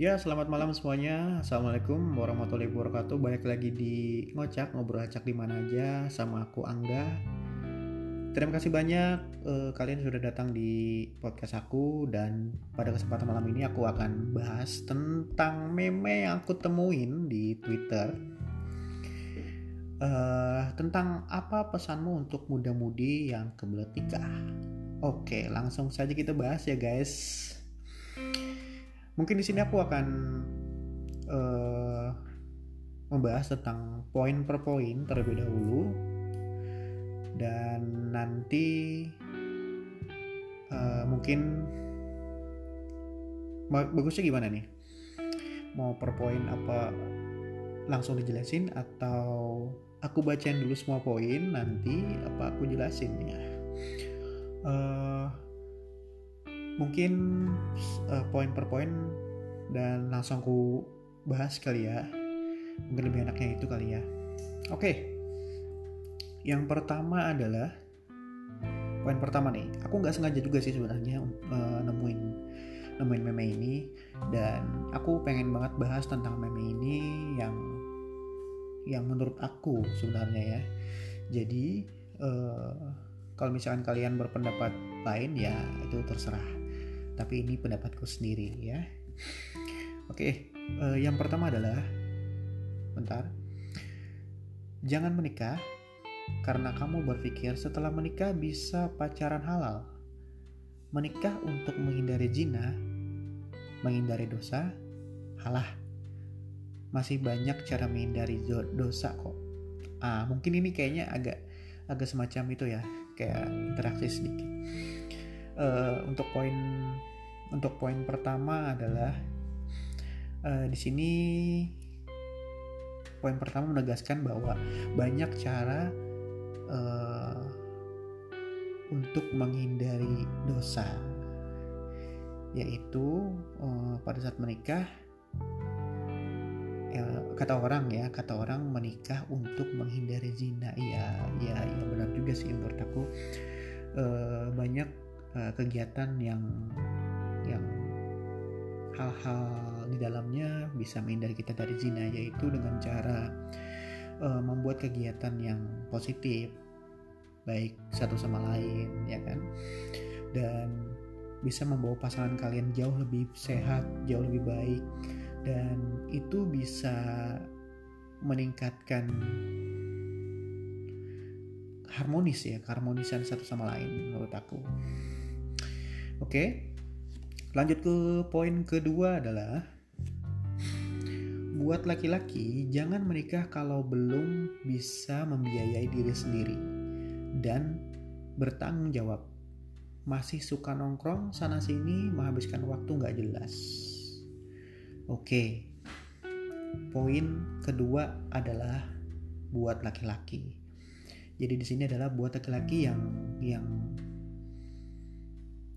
Ya, selamat malam semuanya. Assalamualaikum warahmatullahi wabarakatuh. Balik lagi di ngocak ngobrol acak di mana aja sama aku Angga. Terima kasih banyak uh, kalian sudah datang di podcast aku dan pada kesempatan malam ini aku akan bahas tentang meme yang aku temuin di Twitter. Uh, tentang apa pesanmu untuk muda-mudi yang kebelet nikah? Oke, langsung saja kita bahas ya guys mungkin di sini aku akan uh, membahas tentang poin per poin terlebih dahulu. Dan nanti uh, mungkin bagusnya gimana nih? Mau per poin apa langsung dijelasin atau aku bacain dulu semua poin nanti apa aku jelasin ya? Uh, mungkin uh, poin per poin dan langsung aku bahas kali ya. Mungkin lebih enaknya itu kali ya. Oke. Okay. yang pertama adalah poin pertama nih aku nggak sengaja juga sih sebenarnya uh, nemuin nemuin meme ini. Dan aku pengen banget bahas tentang meme ini yang yang menurut aku sebenarnya ya. Jadi uh, kalau misalkan kalian berpendapat lain ya itu terserah tapi ini pendapatku sendiri ya. Oke, uh, yang pertama adalah bentar. Jangan menikah karena kamu berpikir setelah menikah bisa pacaran halal. Menikah untuk menghindari zina, menghindari dosa, halah. Masih banyak cara menghindari dosa kok. Ah, mungkin ini kayaknya agak agak semacam itu ya, kayak interaksi sedikit. Uh, untuk poin untuk poin pertama adalah uh, di sini poin pertama menegaskan bahwa banyak cara uh, untuk menghindari dosa. Yaitu uh, pada saat menikah ya, kata orang ya kata orang menikah untuk menghindari zina. Iya iya ya benar juga sih menurut aku. Uh, uh, kegiatan yang yang hal-hal di dalamnya bisa menghindari kita dari zina yaitu dengan cara uh, membuat kegiatan yang positif baik satu sama lain ya kan? Dan bisa membawa pasangan kalian jauh lebih sehat jauh lebih baik dan itu bisa meningkatkan harmonis ya keharmonisan satu sama lain menurut aku oke? Lanjut ke poin kedua adalah buat laki-laki jangan menikah kalau belum bisa membiayai diri sendiri dan bertanggung jawab. Masih suka nongkrong sana sini menghabiskan waktu nggak jelas. Oke. Poin kedua adalah buat laki-laki. Jadi di sini adalah buat laki-laki yang yang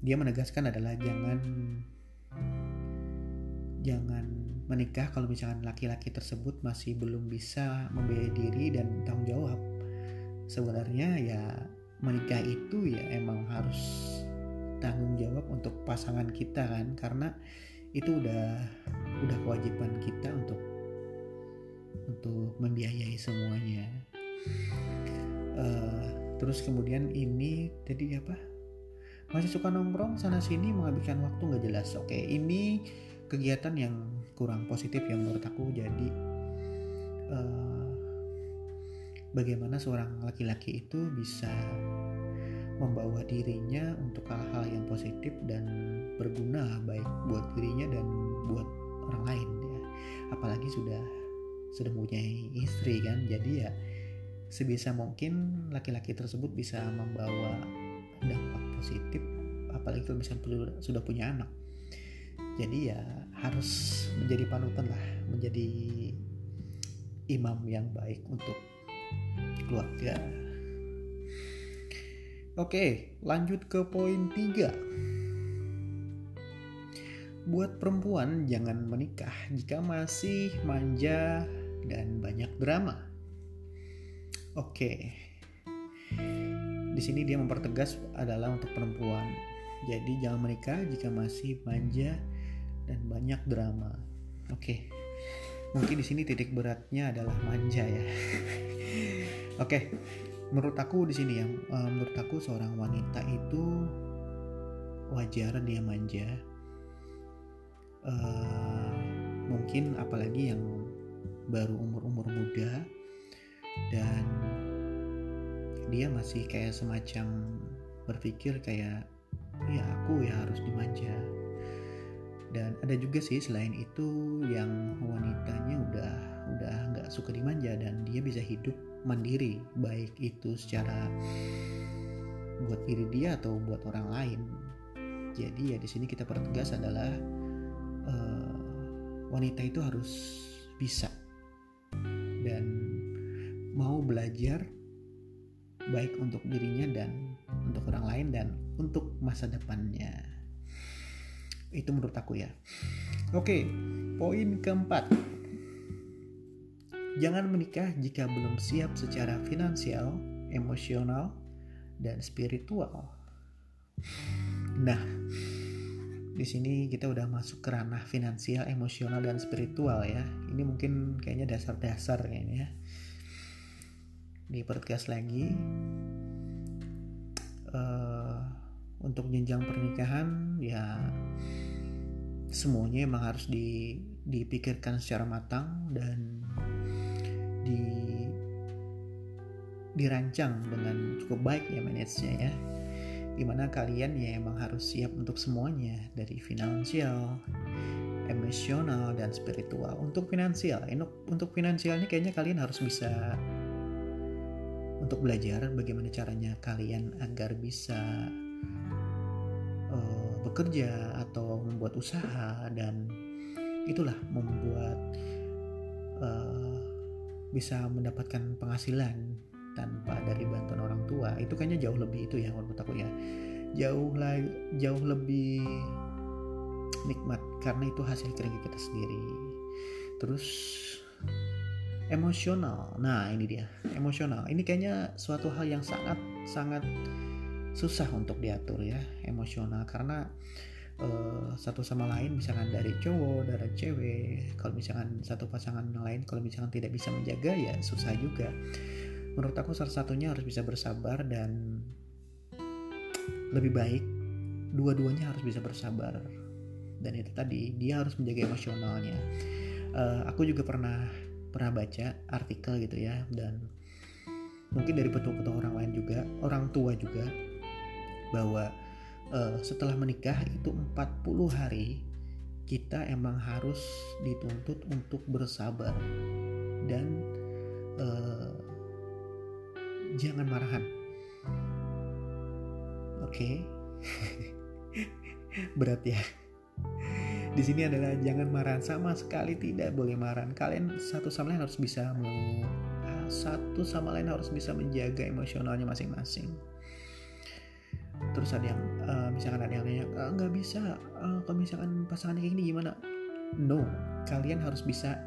dia menegaskan adalah jangan jangan menikah kalau misalkan laki-laki tersebut masih belum bisa membiayai diri dan tanggung jawab. Sebenarnya ya menikah itu ya emang harus tanggung jawab untuk pasangan kita kan karena itu udah udah kewajiban kita untuk untuk membiayai semuanya. Uh, terus kemudian ini tadi apa? Masih suka nongkrong sana sini menghabiskan waktu nggak jelas. Oke ini kegiatan yang kurang positif yang menurut aku. Jadi uh, bagaimana seorang laki-laki itu bisa membawa dirinya untuk hal-hal yang positif dan berguna baik buat dirinya dan buat orang lain ya. Apalagi sudah sudah punya istri kan. Jadi ya sebisa mungkin laki-laki tersebut bisa membawa dampak positif apalagi kalau misalnya sudah punya anak. Jadi ya harus menjadi panutan lah menjadi imam yang baik untuk keluarga. Oke lanjut ke poin 3 buat perempuan jangan menikah jika masih manja dan banyak drama. Oke di sini dia mempertegas adalah untuk perempuan. Jadi jangan menikah jika masih manja dan banyak drama. Oke. Mungkin di sini titik beratnya adalah manja ya. Oke. Menurut aku di sini ya, eh, menurut aku seorang wanita itu wajar dia manja. Uh, mungkin apalagi yang baru umur-umur muda dan dia masih kayak semacam berpikir kayak ya aku ya harus dimanja dan ada juga sih selain itu yang wanitanya udah udah nggak suka dimanja dan dia bisa hidup mandiri baik itu secara buat diri dia atau buat orang lain. Jadi ya di sini kita pertegas adalah uh, wanita itu harus bisa dan mau belajar baik untuk dirinya dan untuk orang lain dan untuk masa depannya. Itu menurut aku ya. Oke poin keempat. Jangan menikah jika belum siap secara finansial emosional dan spiritual. Nah di sini kita udah masuk ke ranah finansial, emosional dan spiritual ya. Ini mungkin kayaknya dasar-dasar kayaknya Di podcast lagi. Uh, untuk jenjang pernikahan ya semuanya emang harus di, dipikirkan secara matang dan di dirancang dengan cukup baik ya manajenya ya. Di mana kalian ya emang harus siap untuk semuanya dari finansial emosional dan spiritual. Untuk finansial untuk finansial ini kayaknya kalian harus bisa untuk belajar bagaimana caranya kalian agar bisa uh, bekerja atau membuat usaha dan itulah membuat uh, bisa mendapatkan penghasilan tanpa dari bantuan orang tua. Itu kayaknya jauh lebih itu ya menurut aku ya. Jauh lagi jauh lebih nikmat karena itu hasil kerja kita sendiri. Terus emosional. Nah ini dia emosional. Ini kayaknya suatu hal yang sangat sangat susah untuk diatur ya emosional. Karena uh, satu sama lain misalkan dari cowok dari cewek kalau misalkan satu pasangan lain kalau misalkan tidak bisa menjaga ya susah juga. Menurut aku salah satunya harus bisa bersabar dan lebih baik. Dua-duanya harus bisa bersabar. Dan itu tadi dia harus menjaga emosionalnya. Uh, aku juga pernah pernah baca artikel gitu ya dan mungkin dari petua-petua orang lain juga orang tua juga bahwa uh, setelah menikah itu 40 hari kita emang harus dituntut untuk bersabar dan uh, jangan marahan. Oke. Okay. Berat ya. Di sini adalah jangan marah sama sekali tidak boleh marah. Kalian satu sama lain harus bisa satu sama lain harus bisa menjaga emosionalnya masing-masing. Terus ada yang uh, misalkan ada yang nanya ah, nggak bisa uh, kalau misalkan pasangan kayak gini gimana? No, kalian harus bisa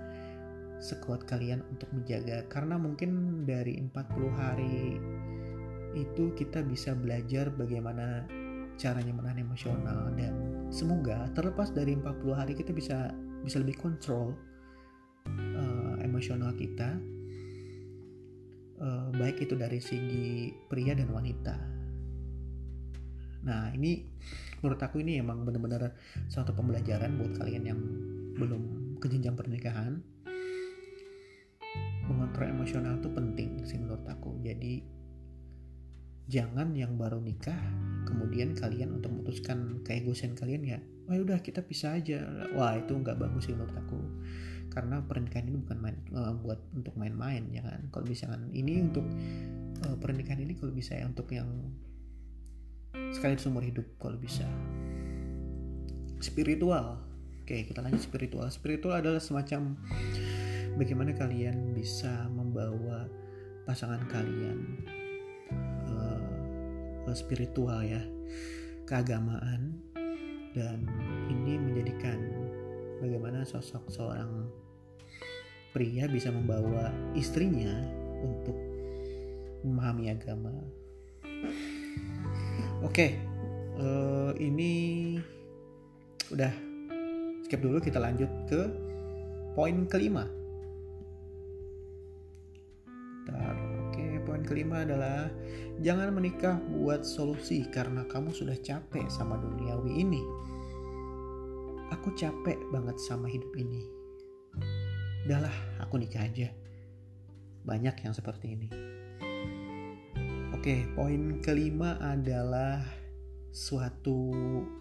sekuat kalian untuk menjaga karena mungkin dari 40 hari itu kita bisa belajar bagaimana caranya menahan emosional dan semoga terlepas dari 40 hari kita bisa bisa lebih kontrol uh, emosional kita uh, baik itu dari segi pria dan wanita. Nah ini menurut aku ini emang benar-benar suatu pembelajaran buat kalian yang belum ke jenjang pernikahan. Mengontrol emosional itu penting sih menurut aku. Jadi jangan yang baru nikah kemudian kalian untuk memutuskan keegoisan kalian ya wah oh, udah kita pisah aja. Wah itu nggak bagus sih menurut aku. Karena pernikahan ini bukan main uh, buat untuk main-main ya kan? Kalau misalkan ini untuk uh, pernikahan ini kalau bisa ya untuk yang sekali seumur hidup kalau bisa. Spiritual. Oke kita lanjut spiritual. Spiritual adalah semacam bagaimana kalian bisa membawa pasangan kalian spiritual ya keagamaan dan ini menjadikan bagaimana sosok seorang pria bisa membawa istrinya untuk memahami agama. Oke, uh, ini udah skip dulu kita lanjut ke poin kelima kelima adalah jangan menikah buat solusi karena kamu sudah capek sama duniawi ini. Aku capek banget sama hidup ini. Udahlah aku nikah aja. Banyak yang seperti ini. Oke poin kelima adalah suatu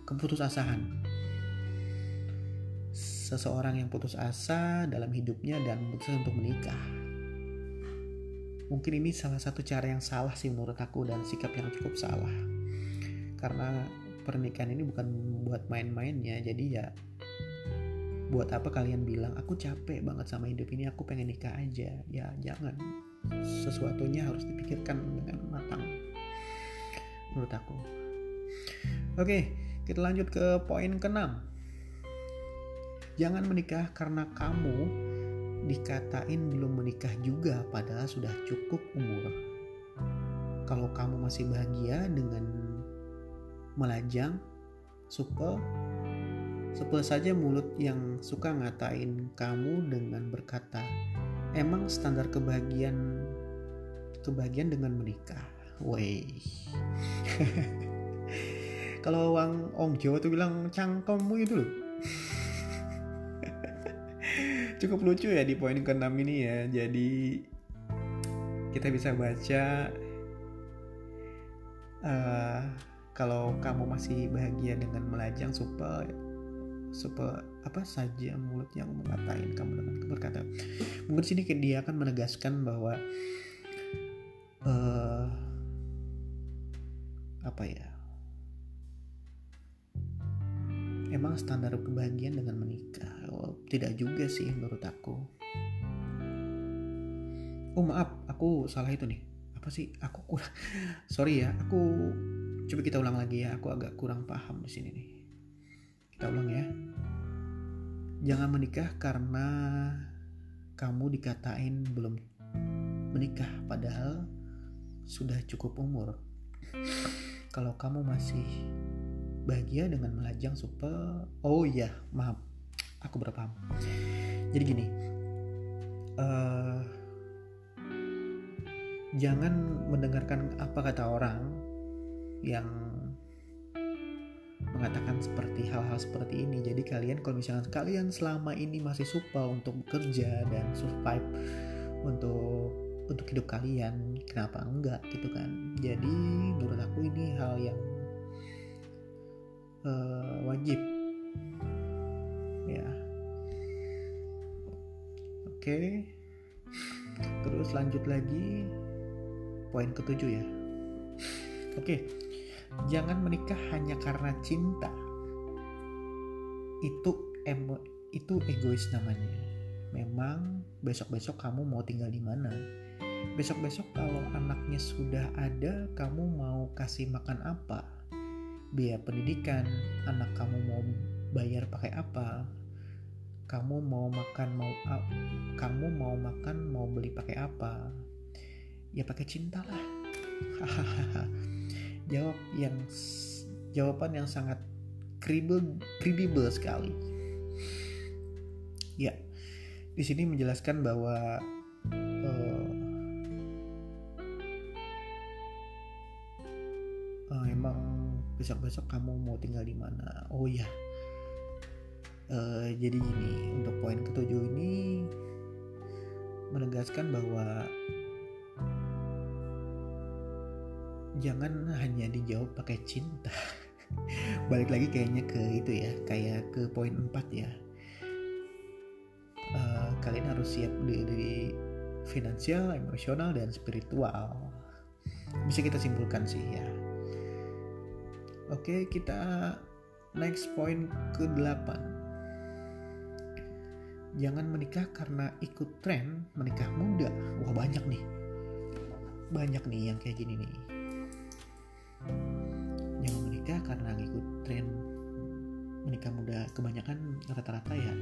keputusasaan seseorang yang putus asa dalam hidupnya dan memutuskan untuk menikah. Mungkin ini salah satu cara yang salah sih menurut aku dan sikap yang cukup salah. Karena pernikahan ini bukan buat main-mainnya, jadi ya buat apa kalian bilang aku capek banget sama hidup ini, aku pengen nikah aja. Ya jangan. Sesuatunya harus dipikirkan dengan matang. Menurut aku. Oke, kita lanjut ke poin keenam Jangan menikah karena kamu dikatain belum menikah juga padahal sudah cukup umur. Kalau kamu masih bahagia dengan melajang, supel, supel saja mulut yang suka ngatain kamu dengan berkata, emang standar kebahagiaan kebahagiaan dengan menikah. Wey. Kalau Wang Ong Jawa tuh bilang cangkemmu itu loh cukup lucu ya di poin ke-6 ini ya. Jadi kita bisa baca uh, kalau kamu masih bahagia dengan melajang supaya supaya apa saja mulut yang mengatain kamu dengan berkata. Mungkin sini dia akan menegaskan bahwa uh, apa ya? Emang standar kebahagiaan dengan menikah tidak juga sih menurut aku. Oh maaf aku salah itu nih. Apa sih? Aku kurang sorry ya aku coba kita ulang lagi ya. Aku agak kurang paham di sini nih. Kita ulang ya. Jangan menikah karena kamu dikatain belum menikah padahal sudah cukup umur. Kalau kamu masih bahagia dengan melajang supel oh iya maaf aku berpaham jadi gini uh, jangan mendengarkan apa kata orang yang mengatakan seperti hal-hal seperti ini. Jadi kalian kalau misalnya kalian selama ini masih supel untuk bekerja dan survive untuk untuk hidup kalian, kenapa enggak gitu kan? Jadi menurut aku ini hal yang uh, wajib okay. terus lanjut lagi. Poin ketujuh ya. Oke. Jangan menikah hanya karena cinta. Itu emo itu egois namanya. Memang besok-besok kamu mau tinggal di mana? Besok-besok kalau anaknya sudah ada kamu mau kasih makan apa? Biaya pendidikan, anak kamu mau bayar pakai apa, kamu mau makan mau kamu mau makan mau beli pakai apa, ya pakai cinta lah. Jawab yang jawaban yang sangat kredibel kredibel sekali. Ya, di sini menjelaskan bahwa uh, emang besok-besok kamu mau tinggal di mana oh ya uh, jadi gini untuk poin ketujuh ini menegaskan bahwa jangan hanya dijawab pakai cinta. Balik lagi kayaknya ke itu ya kayak ke poin 4 ya. Uh, kalian harus siap dari finansial emosional dan spiritual. Bisa kita simpulkan sih ya. Oke, kita next point ke-8. Jangan menikah karena ikut tren menikah muda. Wah, banyak nih. Banyak nih yang kayak gini nih. Jangan menikah karena ikut tren menikah muda. Kebanyakan rata-rata ya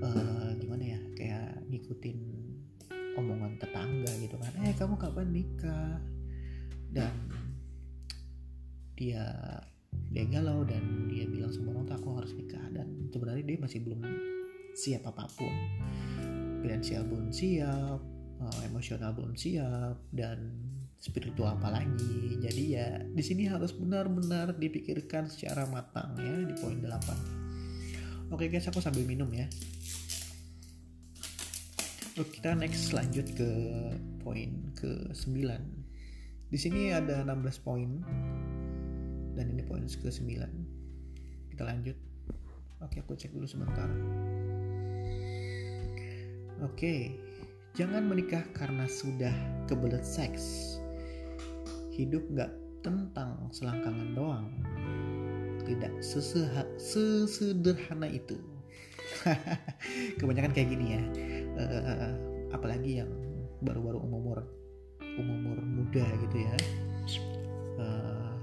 uh, gimana ya? Kayak ngikutin omongan tetangga gitu kan. Eh, kamu kapan nikah? Dan dia dia galau dan dia bilang sama orang aku harus nikah dan sebenarnya dia masih belum siap apa pun finansial belum siap uh, emosional belum siap dan spiritual apalagi jadi ya di sini harus benar-benar dipikirkan secara matang ya di poin 8 oke guys aku sambil minum ya Oke, kita next lanjut ke poin ke 9. Di sini ada 16 poin dan ini poin ke 9. Kita lanjut. Oke, aku cek dulu sebentar. Oke, jangan menikah karena sudah kebelet seks. Hidup gak tentang selangkangan doang. Tidak sesederhana itu. Kebanyakan kayak gini ya. Uh, apalagi yang baru-baru umur umur muda gitu ya. Uh,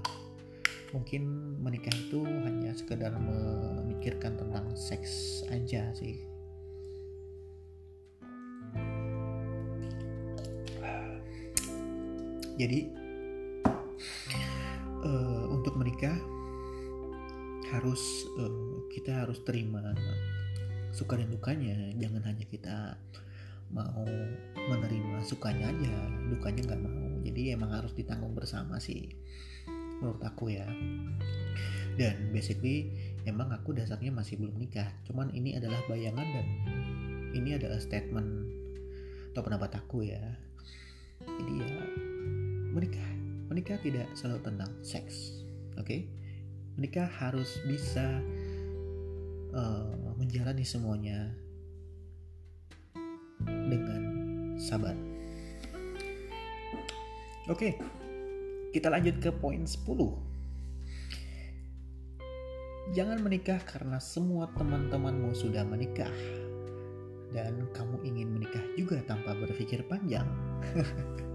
mungkin menikah itu hanya sekedar memikirkan tentang seks aja sih jadi uh, untuk menikah harus uh, kita harus terima suka dan dukanya. Jangan hanya kita mau menerima sukanya aja dukanya nggak mau. Jadi emang harus ditanggung bersama sih menurut aku ya. Dan basically emang aku dasarnya masih belum nikah. Cuman ini adalah bayangan dan ini adalah statement atau pendapat aku ya. Jadi ya menikah menikah tidak selalu tentang seks oke okay? menikah harus bisa uh, menjalani semuanya dengan sabar oke okay, kita lanjut ke poin 10 jangan menikah karena semua teman-temanmu sudah menikah dan kamu ingin menikah juga tanpa berpikir panjang.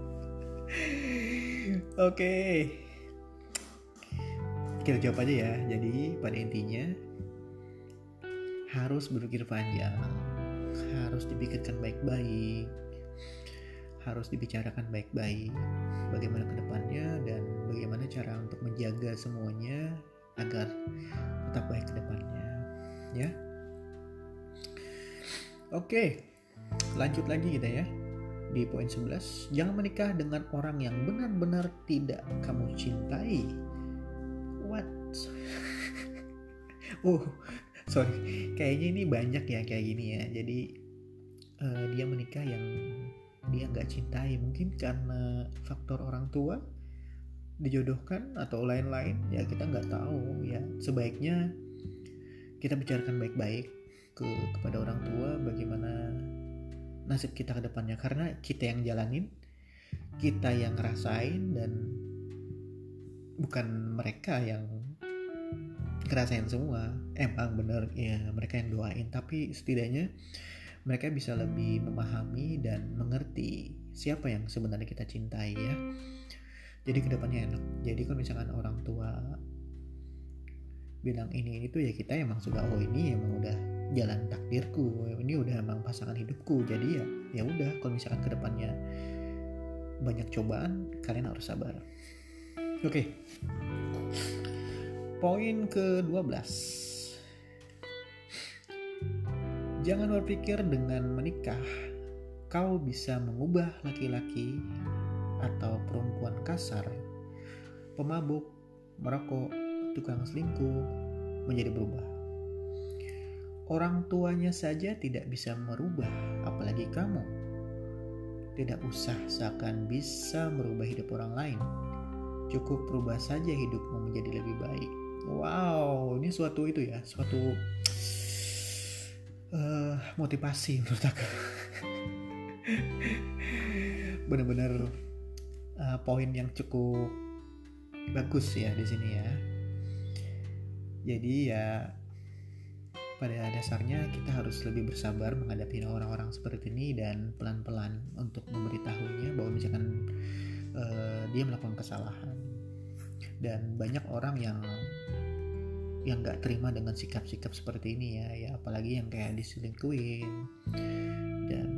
Oke. Kita jawab aja ya. Jadi pada intinya harus berpikir panjang, harus dipikirkan baik-baik, harus dibicarakan baik-baik bagaimana ke depannya dan bagaimana cara untuk menjaga semuanya agar tetap baik ke depannya, ya. Oke, lanjut lagi kita ya di poin 11 jangan menikah dengan orang yang benar-benar tidak kamu cintai. What? Oh sorry. Kayaknya ini banyak ya kayak gini ya. Jadi uh, dia menikah yang dia nggak cintai. Mungkin karena faktor orang tua dijodohkan atau lain-lain ya kita nggak tahu ya. Sebaiknya kita bicarakan baik-baik ke kepada orang tua bagaimana nasib kita ke depannya. Karena kita yang jalanin kita yang ngerasain dan bukan mereka yang ngerasain semua. Emang bener ya mereka yang doain. Tapi setidaknya mereka bisa lebih memahami dan mengerti siapa yang sebenarnya kita cintai ya. Jadi ke depannya enak. Jadi kalau misalkan orang tua bilang ini tuh ya kita emang sudah oh ini emang udah jalan takdirku. Ini udah emang pasangan hidupku. Jadi ya ya udah kalau misalkan ke depannya banyak cobaan kalian harus sabar. Oke. Okay. poin ke 12 jangan berpikir dengan menikah kau bisa mengubah laki-laki atau perempuan kasar pemabuk merokok tukang selingkuh menjadi berubah Orang tuanya saja tidak bisa merubah, apalagi kamu. Tidak usah seakan bisa merubah hidup orang lain. Cukup rubah saja hidupmu menjadi lebih baik. Wow, ini suatu itu ya, suatu uh, motivasi menurut aku. Benar-benar uh, poin yang cukup bagus ya di sini ya. Jadi ya pada dasarnya kita harus lebih bersabar menghadapi orang-orang seperti ini dan pelan-pelan untuk memberitahunya bahwa misalkan uh, dia melakukan kesalahan. Dan banyak orang yang yang nggak terima dengan sikap-sikap seperti ini ya ya apalagi yang kayak diselingkuin dan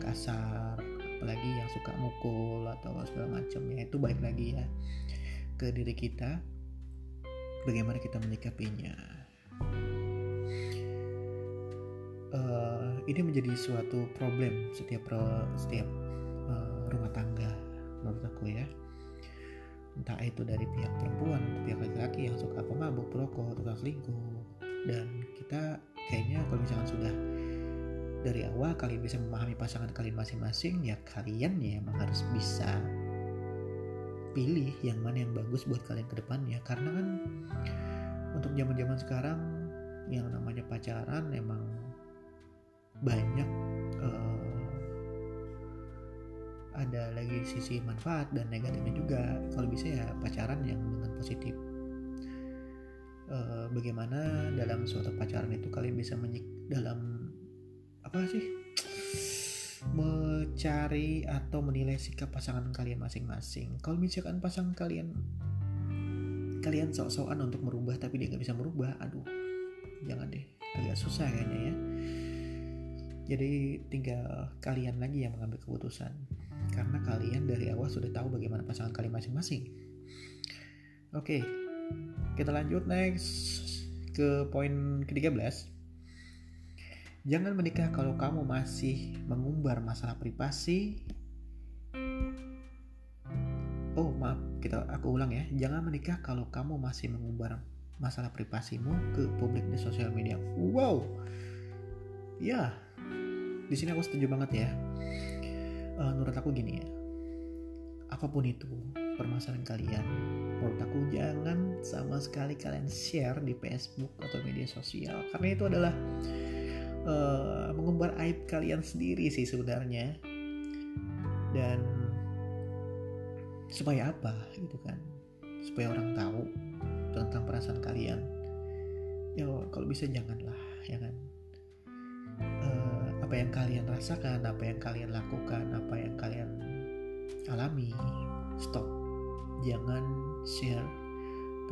kasar apalagi yang suka mukul atau segala macam ya itu baik lagi ya ke diri kita. Bagaimana kita menyikapinya uh, ini menjadi suatu problem setiap setiap uh, rumah tangga menurut aku ya. Entah itu dari pihak perempuan atau pihak laki-laki yang suka pemabuk perokok tukang selingkuh. Dan kita kayaknya kalau misalkan sudah dari awal kalian bisa memahami pasangan kalian masing-masing ya kalian ya emang harus bisa pilih yang mana yang bagus buat kalian ke depannya. Karena kan untuk zaman-zaman sekarang yang namanya pacaran emang banyak uh, ada lagi sisi manfaat dan negatifnya juga. Kalau bisa ya pacaran yang dengan positif. Uh, bagaimana dalam suatu pacaran itu kalian bisa menyik dalam apa sih? Mencari atau menilai sikap pasangan kalian masing-masing. Kalau misalkan pasangan kalian kalian sok-sokan untuk merubah tapi dia nggak bisa merubah aduh jangan deh agak susah kayaknya ya jadi tinggal kalian lagi yang mengambil keputusan karena kalian dari awal sudah tahu bagaimana pasangan kalian masing-masing. Oke, kita lanjut next ke poin ke-13. Jangan menikah kalau kamu masih mengumbar masalah privasi. Oh, maaf, kita aku ulang ya. Jangan menikah kalau kamu masih mengumbar masalah privasimu ke publik di sosial media. Wow. Ya. Di sini aku setuju banget ya. Uh, menurut aku gini ya. Apa pun itu permasalahan kalian menurut aku jangan sama sekali kalian share di Facebook atau media sosial. Karena itu adalah uh, mengumbar aib kalian sendiri sih sebenarnya. Dan supaya apa gitu kan? Supaya orang tahu tentang perasaan kalian. Ya kalau bisa janganlah apa yang kalian rasakan, apa yang kalian lakukan, apa yang kalian alami, stop. Jangan share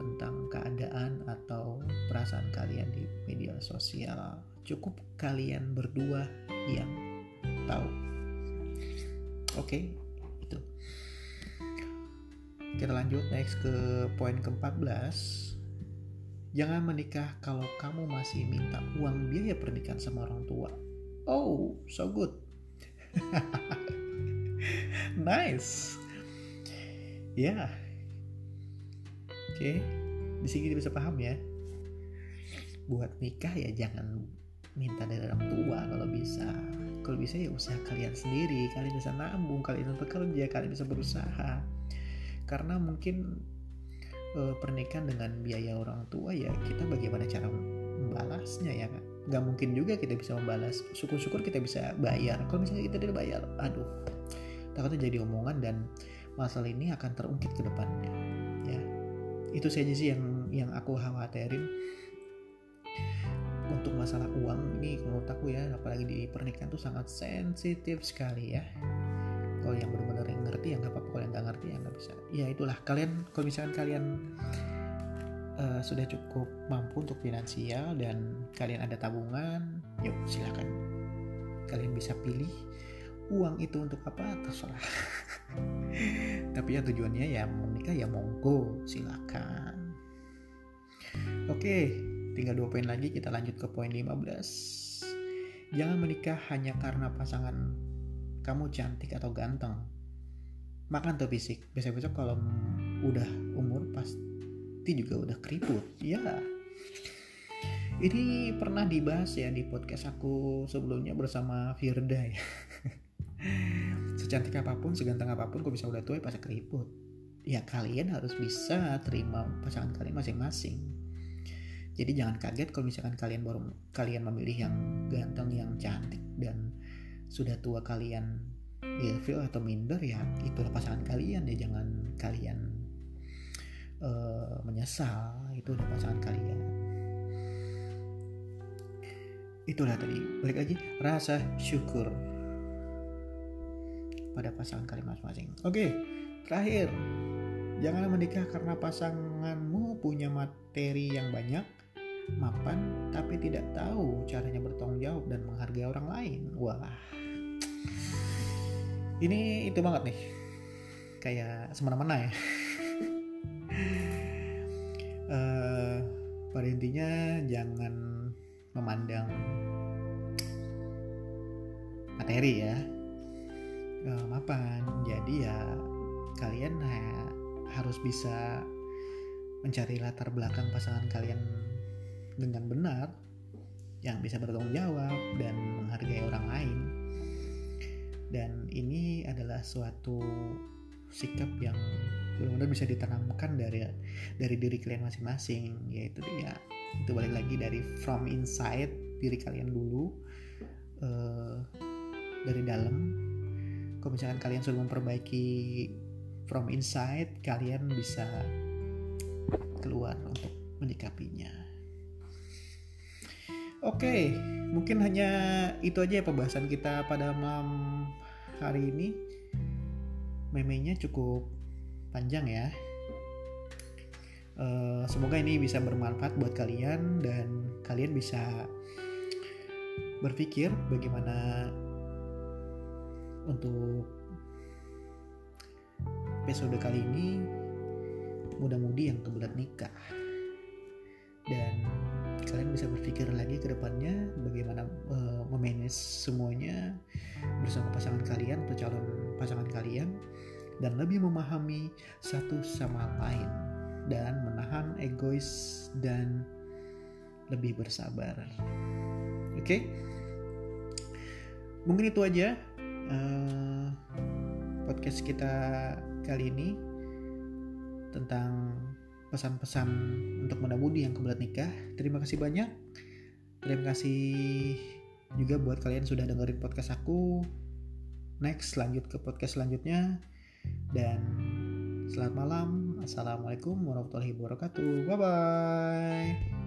tentang keadaan atau perasaan kalian di media sosial. Cukup kalian berdua yang tahu. Oke, okay, itu. Kita lanjut next ke poin ke-14. Jangan menikah kalau kamu masih minta uang biaya pernikahan sama orang tua. Oh, so good. nice. Ya. Oke. Di sini bisa paham ya. Buat nikah ya jangan minta dari orang tua kalau bisa. Kalau bisa ya usaha kalian sendiri. Kalian bisa nabung, kalian bisa bekerja, kalian bisa berusaha. Karena mungkin uh, pernikahan dengan biaya orang tua ya kita bagaimana cara membalasnya ya kan nggak mungkin juga kita bisa membalas. Syukur-syukur kita bisa bayar. Kalau misalnya kita tidak bayar aduh. Takutnya jadi omongan dan masalah ini akan terungkit ke depannya. Ya. Itu saja sih yang yang aku khawatirin. Untuk masalah uang ini menurut aku ya apalagi di pernikahan tuh sangat sensitif sekali ya. Kalau yang benar-benar yang ngerti ya nggak apa-apa. Kalau yang nggak ngerti ya nggak bisa. Ya itulah kalian kalau misalkan kalian uh, sudah cukup mampu untuk finansial dan kalian ada tabungan, yuk silakan. Kalian bisa pilih uang itu untuk apa terserah. Tapi ya tujuannya ya menikah ya monggo silakan. Oke, tinggal dua poin lagi kita lanjut ke poin 15. Jangan menikah hanya karena pasangan kamu cantik atau ganteng. Makan tuh fisik. Besok-besok kalau udah umur pas nanti juga udah keriput. Ya ini pernah dibahas ya di podcast aku sebelumnya bersama Firda ya. Secantik apa pun seganteng apa pun kok bisa udah tua ya pasti keriput? Ya kalian harus bisa terima pasangan kalian masing-masing. Jadi jangan kaget kalau misalkan kalian baru kalian memilih yang ganteng yang cantik dan sudah tua kalian ilfil atau minder ya itulah pasangan kalian ya. Jangan kalian uh, menyesal itu udah pasangan kalian. Itulah tadi. Balik lagi rasa syukur pada pasangan kalian masing-masing. Oke terakhir. Jangan menikah karena pasanganmu punya materi yang banyak mapan tapi tidak tahu caranya bertanggung jawab dan menghargai orang lain. Wah. Ini itu banget nih. Kayak semena-mena ya memandang materi ya. Uh, mapan. Jadi ya kalian ha, harus bisa mencari latar belakang pasangan kalian dengan benar yang bisa bertanggung jawab dan menghargai orang lain. Dan ini adalah suatu sikap yang benar-benar bisa ditanamkan dari dari diri kalian masing-masing yaitu ya itu balik lagi dari from inside diri kalian dulu uh, dari dalam. Kalau misalkan kalian sudah memperbaiki from inside kalian bisa keluar untuk menyikapinya. Oke mungkin hanya itu aja ya pembahasan kita pada malam hari ini memenya cukup panjang ya. Uh, semoga ini bisa bermanfaat buat kalian dan kalian bisa berpikir bagaimana untuk episode kali ini mudah-mudi yang kebelat nikah kalian bisa berpikir lagi ke depannya bagaimana uh, memanage semuanya bersama pasangan kalian atau calon pasangan kalian dan lebih memahami satu sama lain dan menahan egois dan lebih bersabar. Oke, okay? mungkin itu aja uh, podcast kita kali ini tentang pesan-pesan untuk menabudi yang kebelat nikah. Terima kasih banyak. Terima kasih juga buat kalian sudah dengerin podcast aku. Next lanjut ke podcast selanjutnya. Dan selamat malam. Assalamualaikum warahmatullahi wabarakatuh. Bye bye.